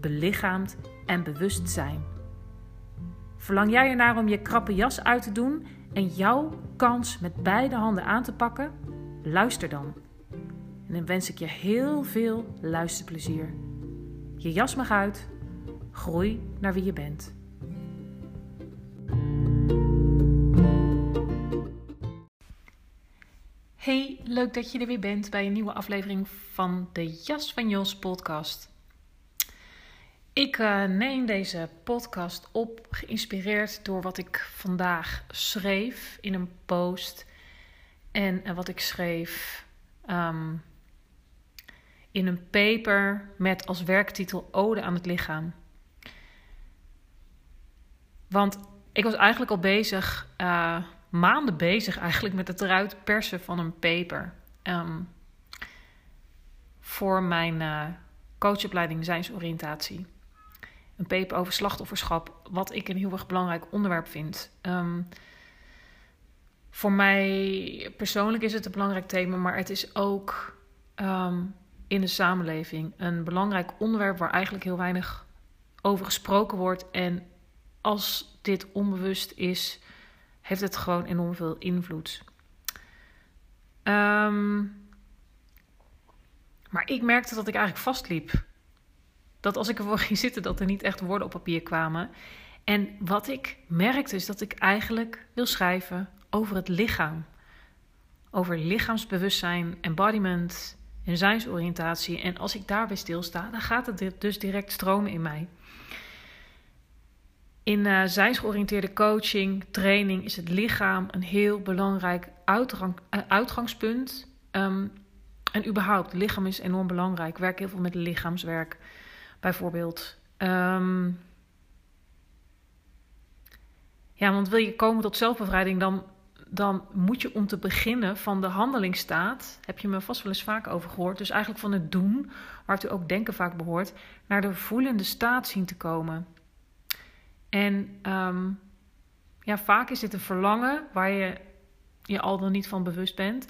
belichaamd en bewust zijn. Verlang jij ernaar om je krappe jas uit te doen en jouw kans met beide handen aan te pakken? Luister dan. En dan wens ik je heel veel luisterplezier. Je jas mag uit. Groei naar wie je bent. Hey, leuk dat je er weer bent bij een nieuwe aflevering van de Jas van Jos podcast. Ik uh, neem deze podcast op, geïnspireerd door wat ik vandaag schreef in een post. En uh, wat ik schreef um, in een paper met als werktitel Ode aan het lichaam. Want ik was eigenlijk al bezig, uh, maanden bezig eigenlijk, met het eruit persen van een paper. Um, voor mijn coachopleiding zijnsoriëntatie een paper over slachtofferschap, wat ik een heel erg belangrijk onderwerp vind. Um, voor mij persoonlijk is het een belangrijk thema, maar het is ook um, in de samenleving een belangrijk onderwerp waar eigenlijk heel weinig over gesproken wordt. En als dit onbewust is, heeft het gewoon enorm veel invloed. Um, maar ik merkte dat ik eigenlijk vastliep dat als ik ervoor ging zitten, dat er niet echt woorden op papier kwamen. En wat ik merkte is dat ik eigenlijk wil schrijven over het lichaam. Over lichaamsbewustzijn, embodiment en zijnsoriëntatie. En als ik daarbij stilsta, dan gaat het dus direct stromen in mij. In uh, zijnsgeoriënteerde coaching, training is het lichaam een heel belangrijk uh, uitgangspunt. Um, en überhaupt, het lichaam is enorm belangrijk. Ik werk heel veel met lichaamswerk bijvoorbeeld. Um, ja, want wil je komen tot zelfbevrijding, dan, dan moet je om te beginnen van de handelingsstaat, heb je me vast wel eens vaak over gehoord, dus eigenlijk van het doen, waartoe ook denken vaak behoort, naar de voelende staat zien te komen. En um, ja, vaak is dit een verlangen waar je je al dan niet van bewust bent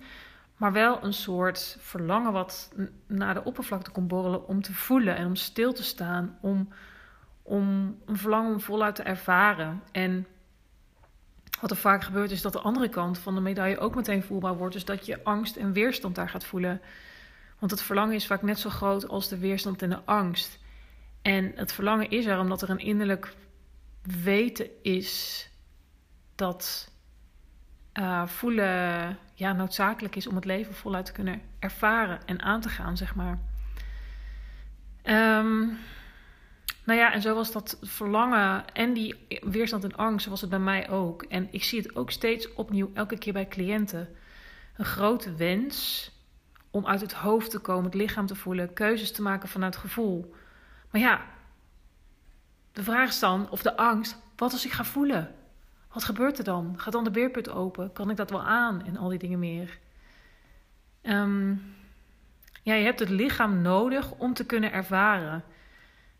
maar wel een soort verlangen wat naar de oppervlakte komt borrelen om te voelen en om stil te staan, om, om een verlangen om voluit te ervaren. En wat er vaak gebeurt is dat de andere kant van de medaille ook meteen voelbaar wordt, dus dat je angst en weerstand daar gaat voelen. Want het verlangen is vaak net zo groot als de weerstand en de angst. En het verlangen is er omdat er een innerlijk weten is dat uh, voelen ja, noodzakelijk is om het leven voluit te kunnen ervaren en aan te gaan, zeg maar. Um, nou ja, en zo was dat verlangen en die weerstand en angst, was het bij mij ook. En ik zie het ook steeds opnieuw, elke keer bij cliënten. Een grote wens om uit het hoofd te komen, het lichaam te voelen, keuzes te maken vanuit gevoel. Maar ja, de vraag is dan, of de angst, wat als ik ga voelen? Wat gebeurt er dan? Gaat dan de beerput open? Kan ik dat wel aan? En al die dingen meer. Um, ja, je hebt het lichaam nodig om te kunnen ervaren.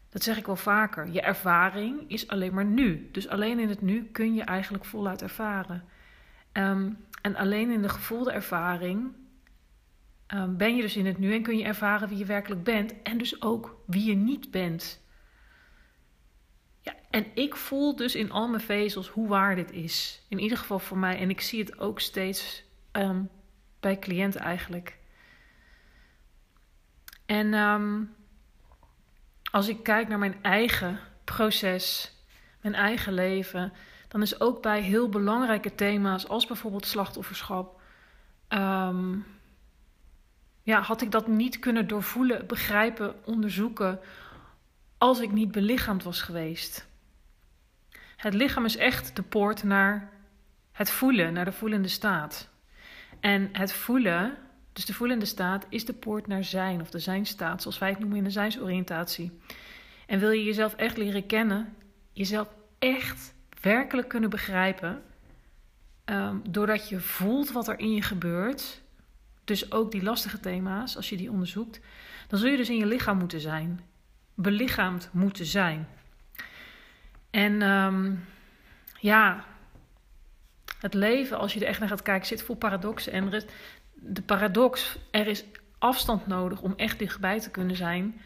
Dat zeg ik wel vaker. Je ervaring is alleen maar nu. Dus alleen in het nu kun je eigenlijk voluit ervaren. Um, en alleen in de gevoelde ervaring um, ben je dus in het nu en kun je ervaren wie je werkelijk bent. En dus ook wie je niet bent. En ik voel dus in al mijn vezels hoe waar dit is. In ieder geval voor mij. En ik zie het ook steeds um, bij cliënten eigenlijk. En um, als ik kijk naar mijn eigen proces, mijn eigen leven, dan is ook bij heel belangrijke thema's, als bijvoorbeeld slachtofferschap, um, ja, had ik dat niet kunnen doorvoelen, begrijpen, onderzoeken, als ik niet belichaamd was geweest. Het lichaam is echt de poort naar het voelen, naar de voelende staat. En het voelen, dus de voelende staat, is de poort naar zijn of de zijnstaat, zoals wij het noemen in de zijnsoriëntatie. En wil je jezelf echt leren kennen, jezelf echt werkelijk kunnen begrijpen, um, doordat je voelt wat er in je gebeurt, dus ook die lastige thema's, als je die onderzoekt, dan zul je dus in je lichaam moeten zijn, belichaamd moeten zijn. En um, ja, het leven, als je er echt naar gaat kijken, zit vol paradoxen. En de paradox, er is afstand nodig om echt dichtbij te kunnen zijn,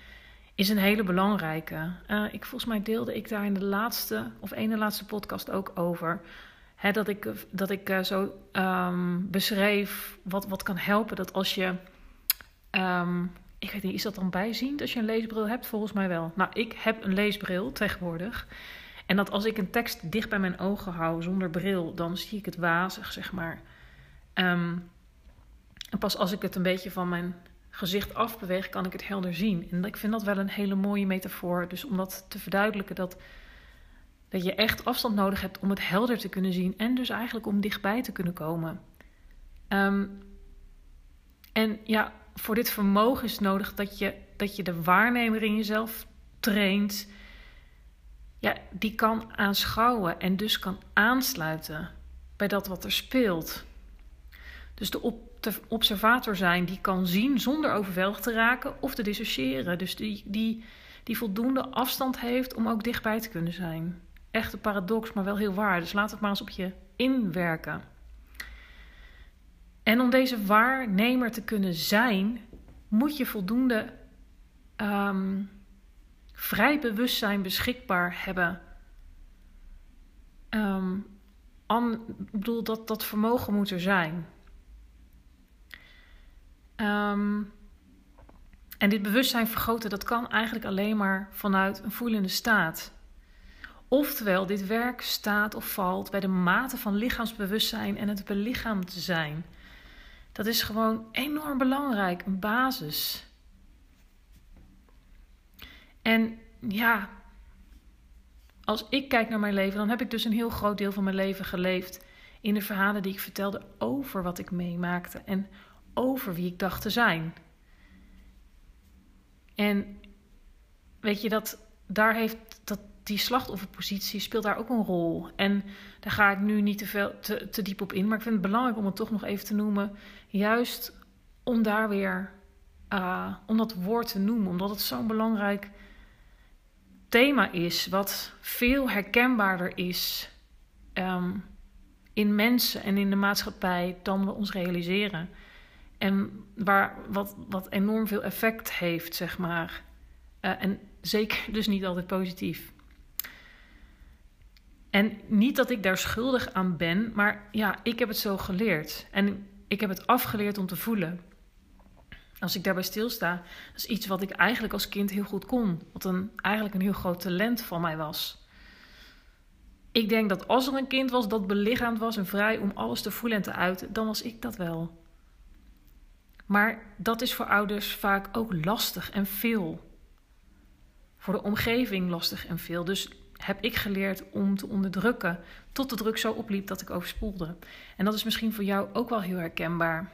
is een hele belangrijke. Uh, ik, volgens mij deelde ik daar in de laatste, of ene laatste podcast ook over. Hè, dat ik, dat ik uh, zo um, beschreef wat, wat kan helpen. Dat als je, um, ik weet niet, is dat dan bijziend als je een leesbril hebt? Volgens mij wel. Nou, ik heb een leesbril tegenwoordig. En dat als ik een tekst dicht bij mijn ogen hou zonder bril, dan zie ik het wazig, zeg maar. Um, en pas als ik het een beetje van mijn gezicht afbeweeg, kan ik het helder zien. En ik vind dat wel een hele mooie metafoor. Dus om dat te verduidelijken, dat, dat je echt afstand nodig hebt om het helder te kunnen zien. En dus eigenlijk om dichtbij te kunnen komen. Um, en ja, voor dit vermogen is nodig dat je, dat je de waarnemer in jezelf traint ja, die kan aanschouwen en dus kan aansluiten bij dat wat er speelt. Dus de, op, de observator zijn die kan zien zonder overweldigd te raken of te dissociëren. Dus die, die, die voldoende afstand heeft om ook dichtbij te kunnen zijn. Echt een paradox, maar wel heel waar. Dus laat het maar eens op je inwerken. En om deze waarnemer te kunnen zijn, moet je voldoende um, vrij bewustzijn beschikbaar hebben. Um, ik bedoel, dat, dat vermogen moet er zijn. Um, en dit bewustzijn vergroten, dat kan eigenlijk alleen maar vanuit een voelende staat. Oftewel, dit werk staat of valt bij de mate van lichaamsbewustzijn en het belichaamd zijn. Dat is gewoon enorm belangrijk, een basis. En ja, als ik kijk naar mijn leven, dan heb ik dus een heel groot deel van mijn leven geleefd in de verhalen die ik vertelde over wat ik meemaakte en over wie ik dacht te zijn. En weet je dat daar heeft die slachtofferpositie speelt daar ook een rol. En daar ga ik nu niet te, veel, te, te diep op in, maar ik vind het belangrijk om het toch nog even te noemen, juist om daar weer uh, om dat woord te noemen, omdat het zo'n belangrijk thema is wat veel herkenbaarder is um, in mensen en in de maatschappij dan we ons realiseren. En waar, wat, wat enorm veel effect heeft, zeg maar. Uh, en zeker dus niet altijd positief. En niet dat ik daar schuldig aan ben, maar ja, ik heb het zo geleerd. En ik heb het afgeleerd om te voelen als ik daarbij stilsta, dat is iets wat ik eigenlijk als kind heel goed kon. Wat een, eigenlijk een heel groot talent van mij was. Ik denk dat als er een kind was dat belichaamd was en vrij om alles te voelen en te uiten, dan was ik dat wel. Maar dat is voor ouders vaak ook lastig en veel. Voor de omgeving lastig en veel. Dus heb ik geleerd om te onderdrukken tot de druk zo opliep dat ik overspoelde. En dat is misschien voor jou ook wel heel herkenbaar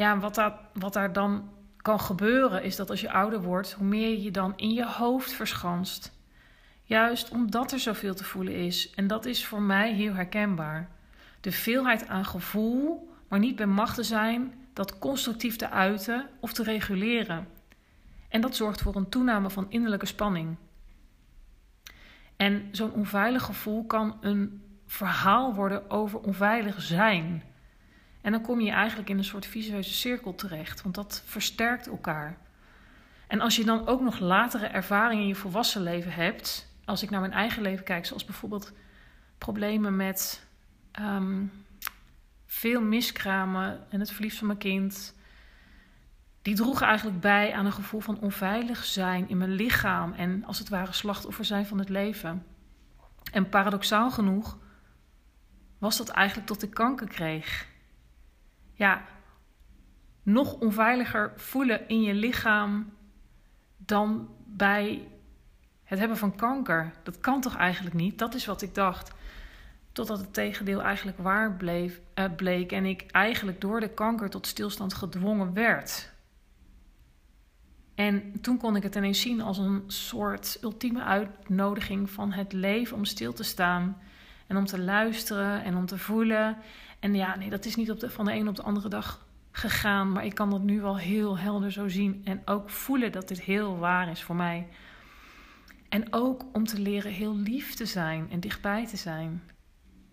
ja, wat, dat, wat daar dan kan gebeuren is dat als je ouder wordt, hoe meer je je dan in je hoofd verschanst. Juist omdat er zoveel te voelen is. En dat is voor mij heel herkenbaar. De veelheid aan gevoel, maar niet bij macht te zijn, dat constructief te uiten of te reguleren. En dat zorgt voor een toename van innerlijke spanning. En zo'n onveilig gevoel kan een verhaal worden over onveilig zijn. En dan kom je eigenlijk in een soort visueuze cirkel terecht, want dat versterkt elkaar. En als je dan ook nog latere ervaringen in je volwassen leven hebt, als ik naar mijn eigen leven kijk, zoals bijvoorbeeld problemen met um, veel miskramen en het verlies van mijn kind, die droegen eigenlijk bij aan een gevoel van onveilig zijn in mijn lichaam en als het ware slachtoffer zijn van het leven. En paradoxaal genoeg was dat eigenlijk tot ik kanker kreeg. Ja, nog onveiliger voelen in je lichaam dan bij het hebben van kanker. Dat kan toch eigenlijk niet? Dat is wat ik dacht. Totdat het tegendeel eigenlijk waar uh, bleek en ik eigenlijk door de kanker tot stilstand gedwongen werd. En toen kon ik het ineens zien als een soort ultieme uitnodiging van het leven om stil te staan en om te luisteren en om te voelen. En ja, nee, dat is niet op de, van de een op de andere dag gegaan, maar ik kan dat nu wel heel helder zo zien en ook voelen dat dit heel waar is voor mij. En ook om te leren heel lief te zijn en dichtbij te zijn.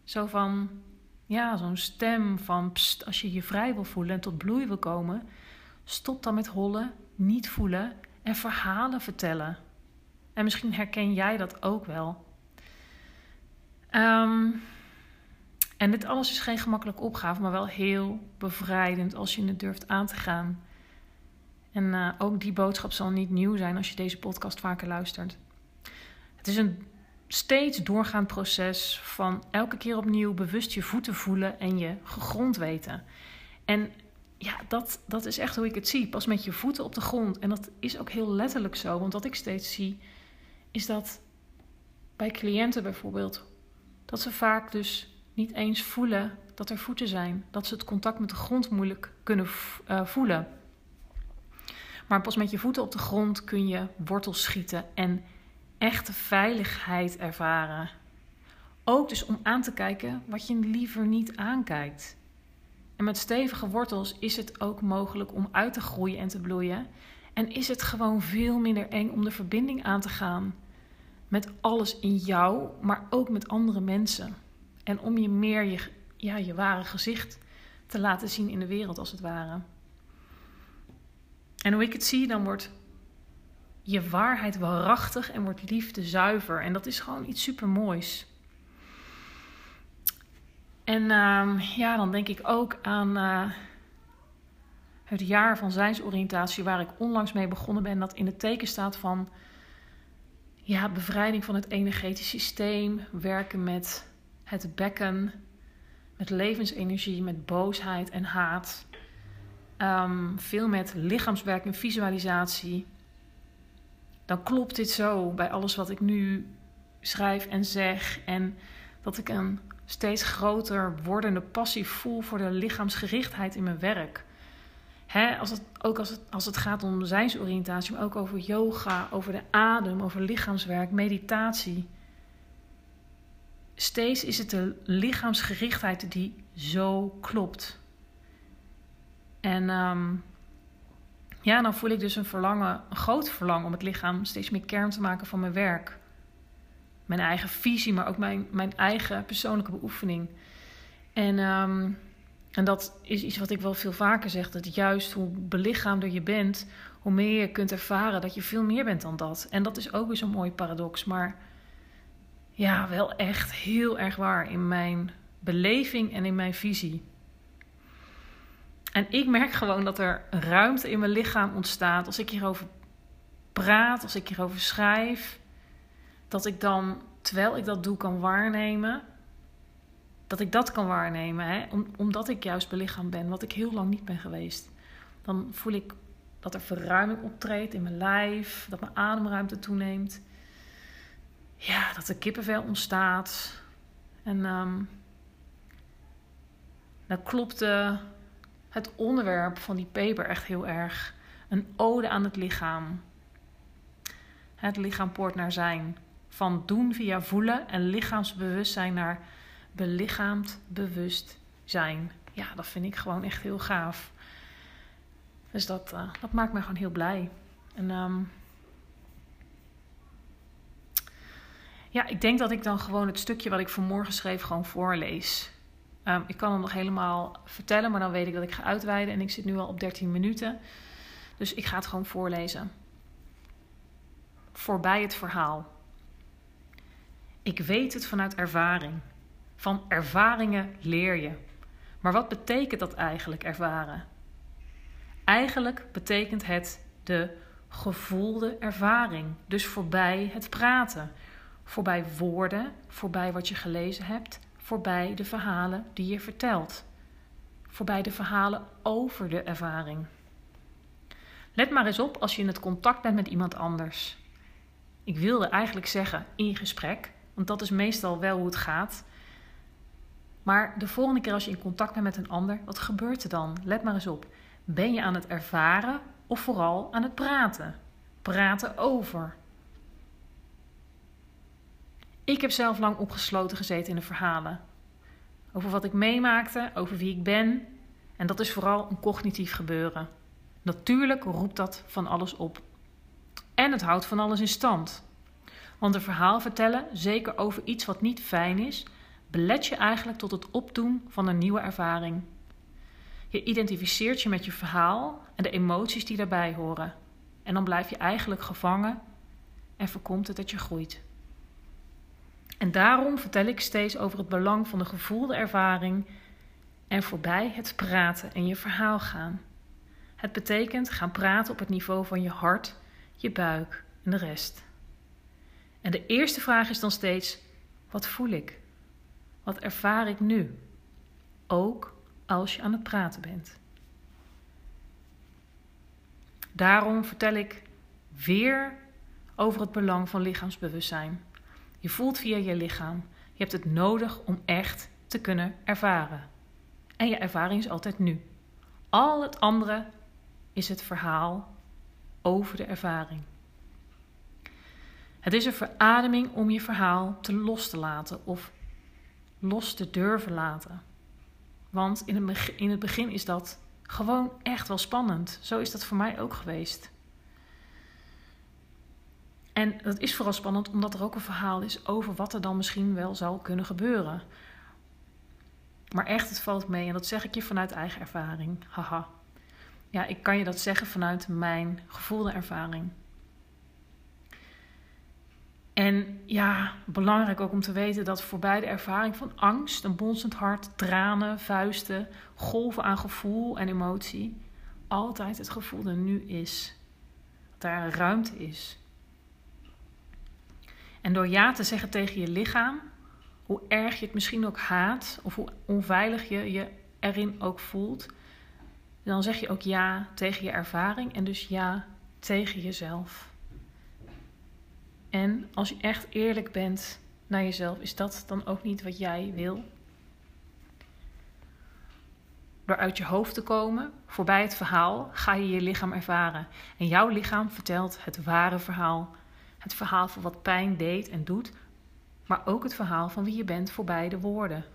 Zo van, ja, zo'n stem van, als je je vrij wil voelen en tot bloei wil komen, stop dan met hollen, niet voelen en verhalen vertellen. En misschien herken jij dat ook wel. Um, en dit alles is geen gemakkelijke opgave, maar wel heel bevrijdend als je het durft aan te gaan. En uh, ook die boodschap zal niet nieuw zijn als je deze podcast vaker luistert. Het is een steeds doorgaand proces van elke keer opnieuw bewust je voeten voelen en je gegrond weten. En ja, dat, dat is echt hoe ik het zie. Pas met je voeten op de grond. En dat is ook heel letterlijk zo. Want wat ik steeds zie, is dat bij cliënten bijvoorbeeld, dat ze vaak dus niet eens voelen dat er voeten zijn. Dat ze het contact met de grond moeilijk kunnen uh, voelen. Maar pas met je voeten op de grond kun je wortels schieten en echte veiligheid ervaren. Ook dus om aan te kijken wat je liever niet aankijkt. En met stevige wortels is het ook mogelijk om uit te groeien en te bloeien. En is het gewoon veel minder eng om de verbinding aan te gaan met alles in jou, maar ook met andere mensen. En om je meer je, ja, je ware gezicht te laten zien in de wereld, als het ware. En hoe ik het zie, dan wordt je waarheid waarachtig en wordt liefde zuiver. En dat is gewoon iets super moois. En uh, ja, dan denk ik ook aan uh, het jaar van zijnsoriëntatie, waar ik onlangs mee begonnen ben, dat in het teken staat van ja, bevrijding van het energetisch systeem, werken met het bekken, met levensenergie, met boosheid en haat. Um, veel met lichaamswerk en visualisatie. Dan klopt dit zo bij alles wat ik nu schrijf en zeg. En dat ik een steeds groter wordende passie voel voor de lichaamsgerichtheid in mijn werk. Als het, ook als het, als het gaat om zijnsoriëntatie, maar ook over yoga, over de adem, over lichaamswerk, meditatie steeds is het de lichaamsgerichtheid die zo klopt. En um, ja, dan voel ik dus een verlangen, een groot verlangen om het lichaam steeds meer kern te maken van mijn werk. Mijn eigen visie, maar ook mijn, mijn eigen persoonlijke beoefening. En, um, en dat is iets wat ik wel veel vaker zeg: dat juist hoe belichaamder je bent, hoe meer je kunt ervaren dat je veel meer bent dan dat. En dat is ook weer zo'n mooi paradox. Maar ja, wel echt heel erg waar in mijn beleving en in mijn visie. En ik merk gewoon dat er ruimte in mijn lichaam ontstaat als ik hierover praat, als ik hierover schrijf. Dat ik dan, terwijl ik dat doe, kan waarnemen. Dat ik dat kan waarnemen, hè? omdat ik juist belichaamd ben, wat ik heel lang niet ben geweest. Dan voel ik dat er verruiming optreedt in mijn lijf, dat mijn ademruimte toeneemt ja, dat er kippenvel ontstaat. En um, dan klopte het onderwerp van die paper echt heel erg. Een ode aan het lichaam. Het lichaam poort naar zijn. Van doen via voelen en lichaamsbewustzijn naar belichaamd bewust zijn. Ja, dat vind ik gewoon echt heel gaaf. Dus dat, uh, dat maakt me gewoon heel blij. En um, Ja, ik denk dat ik dan gewoon het stukje wat ik vanmorgen schreef gewoon voorlees. Um, ik kan hem nog helemaal vertellen, maar dan weet ik dat ik ga uitweiden en ik zit nu al op 13 minuten. Dus ik ga het gewoon voorlezen. Voorbij het verhaal. Ik weet het vanuit ervaring. Van ervaringen leer je. Maar wat betekent dat eigenlijk ervaren? Eigenlijk betekent het de gevoelde ervaring. Dus voorbij het praten, voorbij woorden, voorbij wat je gelezen hebt, voorbij de verhalen die je vertelt, voorbij de verhalen over de ervaring. Let maar eens op als je in het contact bent met iemand anders. Ik wilde eigenlijk zeggen in gesprek, want dat is meestal wel hoe het gaat. Maar de volgende keer als je in contact bent met een ander, wat gebeurt er dan? Let maar eens op. Ben je aan het ervaren of vooral aan het praten? Praten over. Ik heb zelf lang opgesloten gezeten in de verhalen. Over wat ik meemaakte, over wie ik ben. En dat is vooral een cognitief gebeuren. Natuurlijk roept dat van alles op. En het houdt van alles in stand. Want een verhaal vertellen, zeker over iets wat niet fijn is, belet je eigenlijk tot het opdoen van een nieuwe ervaring. Je identificeert je met je verhaal en de emoties die daarbij horen. En dan blijf je eigenlijk gevangen en voorkomt het dat je groeit. En daarom vertel ik steeds over het belang van de gevoelde ervaring en voorbij het praten en je verhaal gaan. Het betekent gaan praten op het niveau van je hart, je buik en de rest. En de eerste vraag is dan steeds: wat voel ik? Wat ervaar ik nu? Ook als je aan het praten bent. Daarom vertel ik weer over het belang van lichaamsbewustzijn. Je voelt via je lichaam. Je hebt het nodig om echt te kunnen ervaren. En je ervaring is altijd nu. Al het andere is het verhaal over de ervaring. Het is een verademing om je verhaal te los te laten of los te durven laten. Want in het, begin, is dat gewoon echt wel spannend. Zo is dat voor mij ook geweest. En dat is vooral spannend omdat er ook een verhaal is over wat er dan misschien wel zou kunnen gebeuren. Maar echt, het valt mee en dat zeg ik je vanuit eigen ervaring. Haha. Ja, ik kan je dat zeggen vanuit mijn gevoelde ervaring. En ja, belangrijk ook om te weten dat voorbij de ervaring van angst, een bonzend hart, tranen, vuisten, golven aan gevoel en emotie, altijd het gevoel er nu is. Dat daar ruimte is. En door ja te zeggen tegen je lichaam, hoe erg je het misschien ook haat of hoe onveilig je je erin ook voelt, dan zeg je ook ja tegen je ervaring en dus ja tegen jezelf. En als je echt eerlijk bent naar jezelf, is dat dan ook niet wat jij wil? Door uit je hoofd te komen, voorbij het verhaal, ga je je lichaam ervaren. En jouw lichaam vertelt het ware verhaal. Het verhaal van wat pijn deed en doet, maar ook het verhaal van wie je bent voorbij de woorden.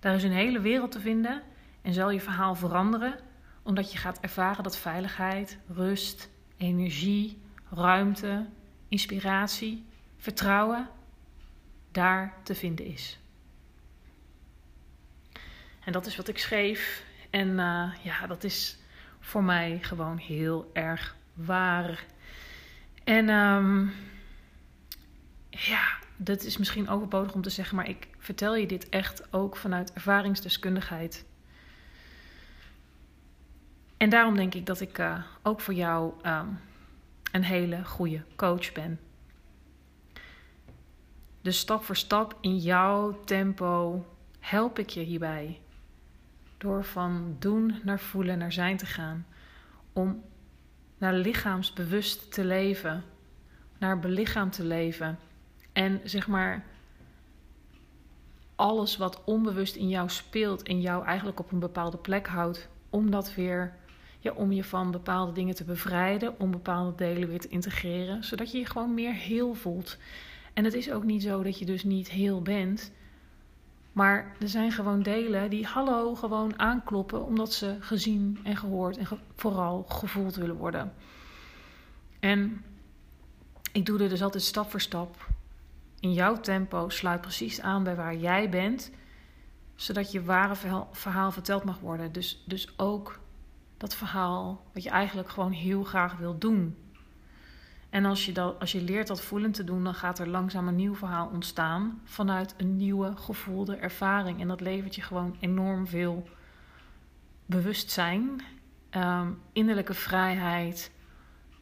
Daar is een hele wereld te vinden en zal je verhaal veranderen omdat je gaat ervaren dat veiligheid, rust, energie, ruimte, inspiratie, vertrouwen daar te vinden is. En dat is wat ik schreef. En uh, ja, dat is voor mij gewoon heel erg waar. En um, ja, dat is misschien overbodig om te zeggen, maar ik vertel je dit echt ook vanuit ervaringsdeskundigheid. En daarom denk ik dat ik uh, ook voor jou um, een hele goede coach ben. Dus stap voor stap in jouw tempo help ik je hierbij. Door van doen naar voelen, naar zijn te gaan. Om naar lichaamsbewust te leven. Naar belichaamd te leven. En zeg maar alles wat onbewust in jou speelt en jou eigenlijk op een bepaalde plek houdt, om dat weer om je van bepaalde dingen te bevrijden, om bepaalde delen weer te integreren, zodat je je gewoon meer heel voelt. En het is ook niet zo dat je dus niet heel bent, maar er zijn gewoon delen die hallo gewoon aankloppen omdat ze gezien en gehoord en vooral gevoeld willen worden. En ik doe dit dus altijd stap voor stap. In jouw tempo sluit precies aan bij waar jij bent, zodat je ware verhaal verteld mag worden. Dus, dus ook dat verhaal wat je eigenlijk gewoon heel graag wil doen. En als je, dat, als je leert dat voelen te doen, dan gaat er langzaam een nieuw verhaal ontstaan vanuit een nieuwe gevoelde ervaring. En dat levert je gewoon enorm veel bewustzijn ehm, innerlijke vrijheid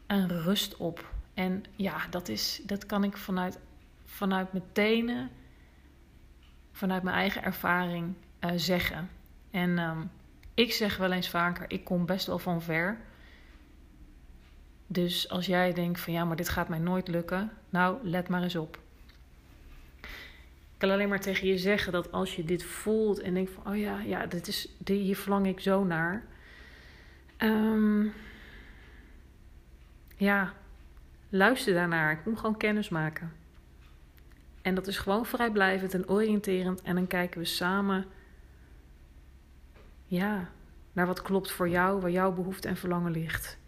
en rust op. En ja, dat, is, dat kan ik vanuit, vanuit mijn tenen, vanuit mijn eigen ervaring uh, zeggen. En ehm, ik zeg wel eens vaker, ik kom best wel van ver. Dus als jij denkt van ja, maar dit gaat mij nooit lukken, nou, let maar eens op. Ik kan alleen maar tegen je zeggen dat als je dit voelt en denkt van oh ja, ja, dit is, hier verlang ik zo naar. Um, ja, luister daarnaar. Ik moet gewoon kennis maken. En dat is gewoon vrijblijvend en oriënterend. En dan kijken we samen ja, naar wat klopt voor jou, waar jouw behoefte en verlangen ligt.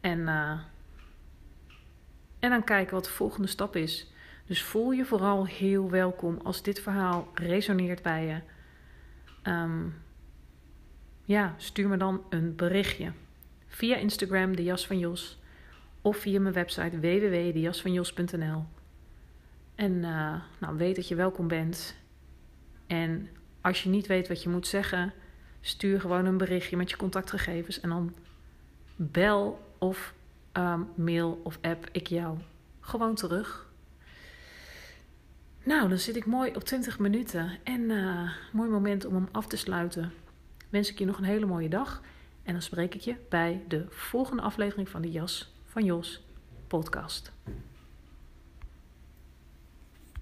En, uh, en dan kijken wat de volgende stap is. Dus voel je vooral heel welkom als dit verhaal resoneert bij je. Um, ja, stuur me dan een berichtje. Via Instagram, de Jas van Jos. Of via mijn website www.dejasvanjos.nl. En uh, nou, weet dat je welkom bent. En als je niet weet wat je moet zeggen, stuur gewoon een berichtje met je contactgegevens. En dan bel of um, mail of app ik jou gewoon terug. Nou, dan zit ik mooi op 20 minuten. En uh, mooi moment om hem af te sluiten. Wens ik je nog een hele mooie dag. En dan spreek ik je bij de volgende aflevering van de Jas van Jos podcast.